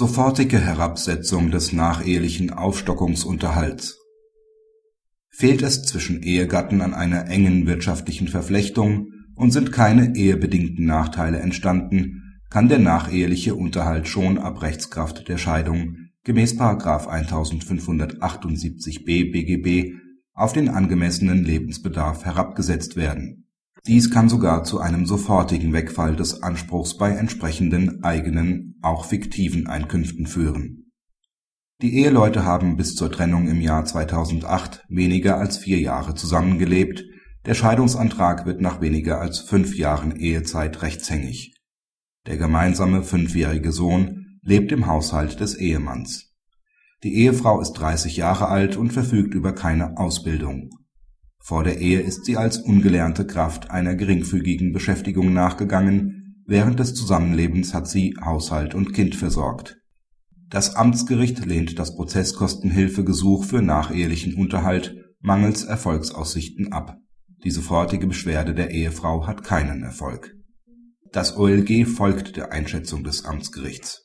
Sofortige Herabsetzung des nachehelichen Aufstockungsunterhalts Fehlt es zwischen Ehegatten an einer engen wirtschaftlichen Verflechtung und sind keine ehebedingten Nachteile entstanden, kann der nacheheliche Unterhalt schon ab Rechtskraft der Scheidung gemäß § 1578b BGB auf den angemessenen Lebensbedarf herabgesetzt werden. Dies kann sogar zu einem sofortigen Wegfall des Anspruchs bei entsprechenden eigenen, auch fiktiven Einkünften führen. Die Eheleute haben bis zur Trennung im Jahr 2008 weniger als vier Jahre zusammengelebt, der Scheidungsantrag wird nach weniger als fünf Jahren Ehezeit rechtshängig. Der gemeinsame fünfjährige Sohn lebt im Haushalt des Ehemanns. Die Ehefrau ist 30 Jahre alt und verfügt über keine Ausbildung. Vor der Ehe ist sie als ungelernte Kraft einer geringfügigen Beschäftigung nachgegangen, während des Zusammenlebens hat sie Haushalt und Kind versorgt. Das Amtsgericht lehnt das Prozesskostenhilfegesuch für nachehelichen Unterhalt mangels Erfolgsaussichten ab. Die sofortige Beschwerde der Ehefrau hat keinen Erfolg. Das OLG folgt der Einschätzung des Amtsgerichts.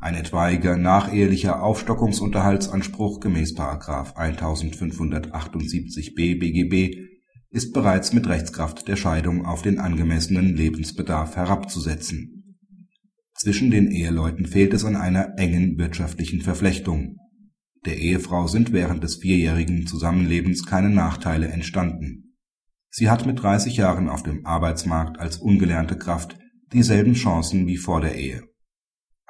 Ein etwaiger nachehelicher Aufstockungsunterhaltsanspruch gemäß § 1578b BGB ist bereits mit Rechtskraft der Scheidung auf den angemessenen Lebensbedarf herabzusetzen. Zwischen den Eheleuten fehlt es an einer engen wirtschaftlichen Verflechtung. Der Ehefrau sind während des vierjährigen Zusammenlebens keine Nachteile entstanden. Sie hat mit 30 Jahren auf dem Arbeitsmarkt als ungelernte Kraft dieselben Chancen wie vor der Ehe.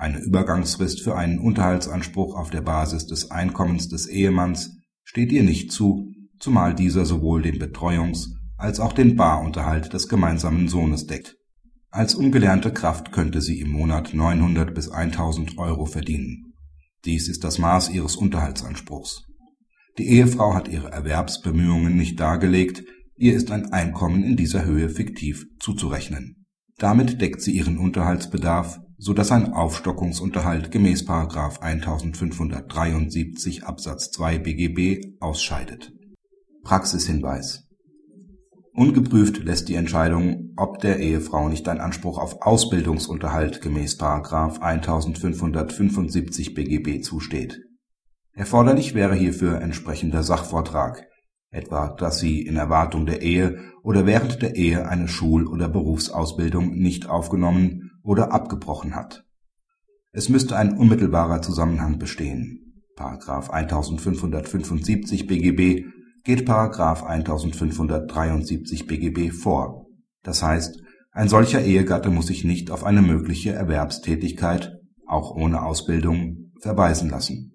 Eine Übergangsfrist für einen Unterhaltsanspruch auf der Basis des Einkommens des Ehemanns steht ihr nicht zu, zumal dieser sowohl den Betreuungs als auch den Barunterhalt des gemeinsamen Sohnes deckt. Als ungelernte Kraft könnte sie im Monat 900 bis 1000 Euro verdienen. Dies ist das Maß ihres Unterhaltsanspruchs. Die Ehefrau hat ihre Erwerbsbemühungen nicht dargelegt, ihr ist ein Einkommen in dieser Höhe fiktiv zuzurechnen. Damit deckt sie ihren Unterhaltsbedarf, so dass ein Aufstockungsunterhalt gemäß § 1573 Absatz 2 BGB ausscheidet. Praxishinweis Ungeprüft lässt die Entscheidung, ob der Ehefrau nicht ein Anspruch auf Ausbildungsunterhalt gemäß § 1575 BGB zusteht. Erforderlich wäre hierfür entsprechender Sachvortrag, etwa dass sie in Erwartung der Ehe oder während der Ehe eine Schul oder Berufsausbildung nicht aufgenommen oder abgebrochen hat. Es müsste ein unmittelbarer Zusammenhang bestehen § 1575 BGB geht § 1573 BGB vor, das heißt, ein solcher Ehegatte muss sich nicht auf eine mögliche Erwerbstätigkeit, auch ohne Ausbildung, verweisen lassen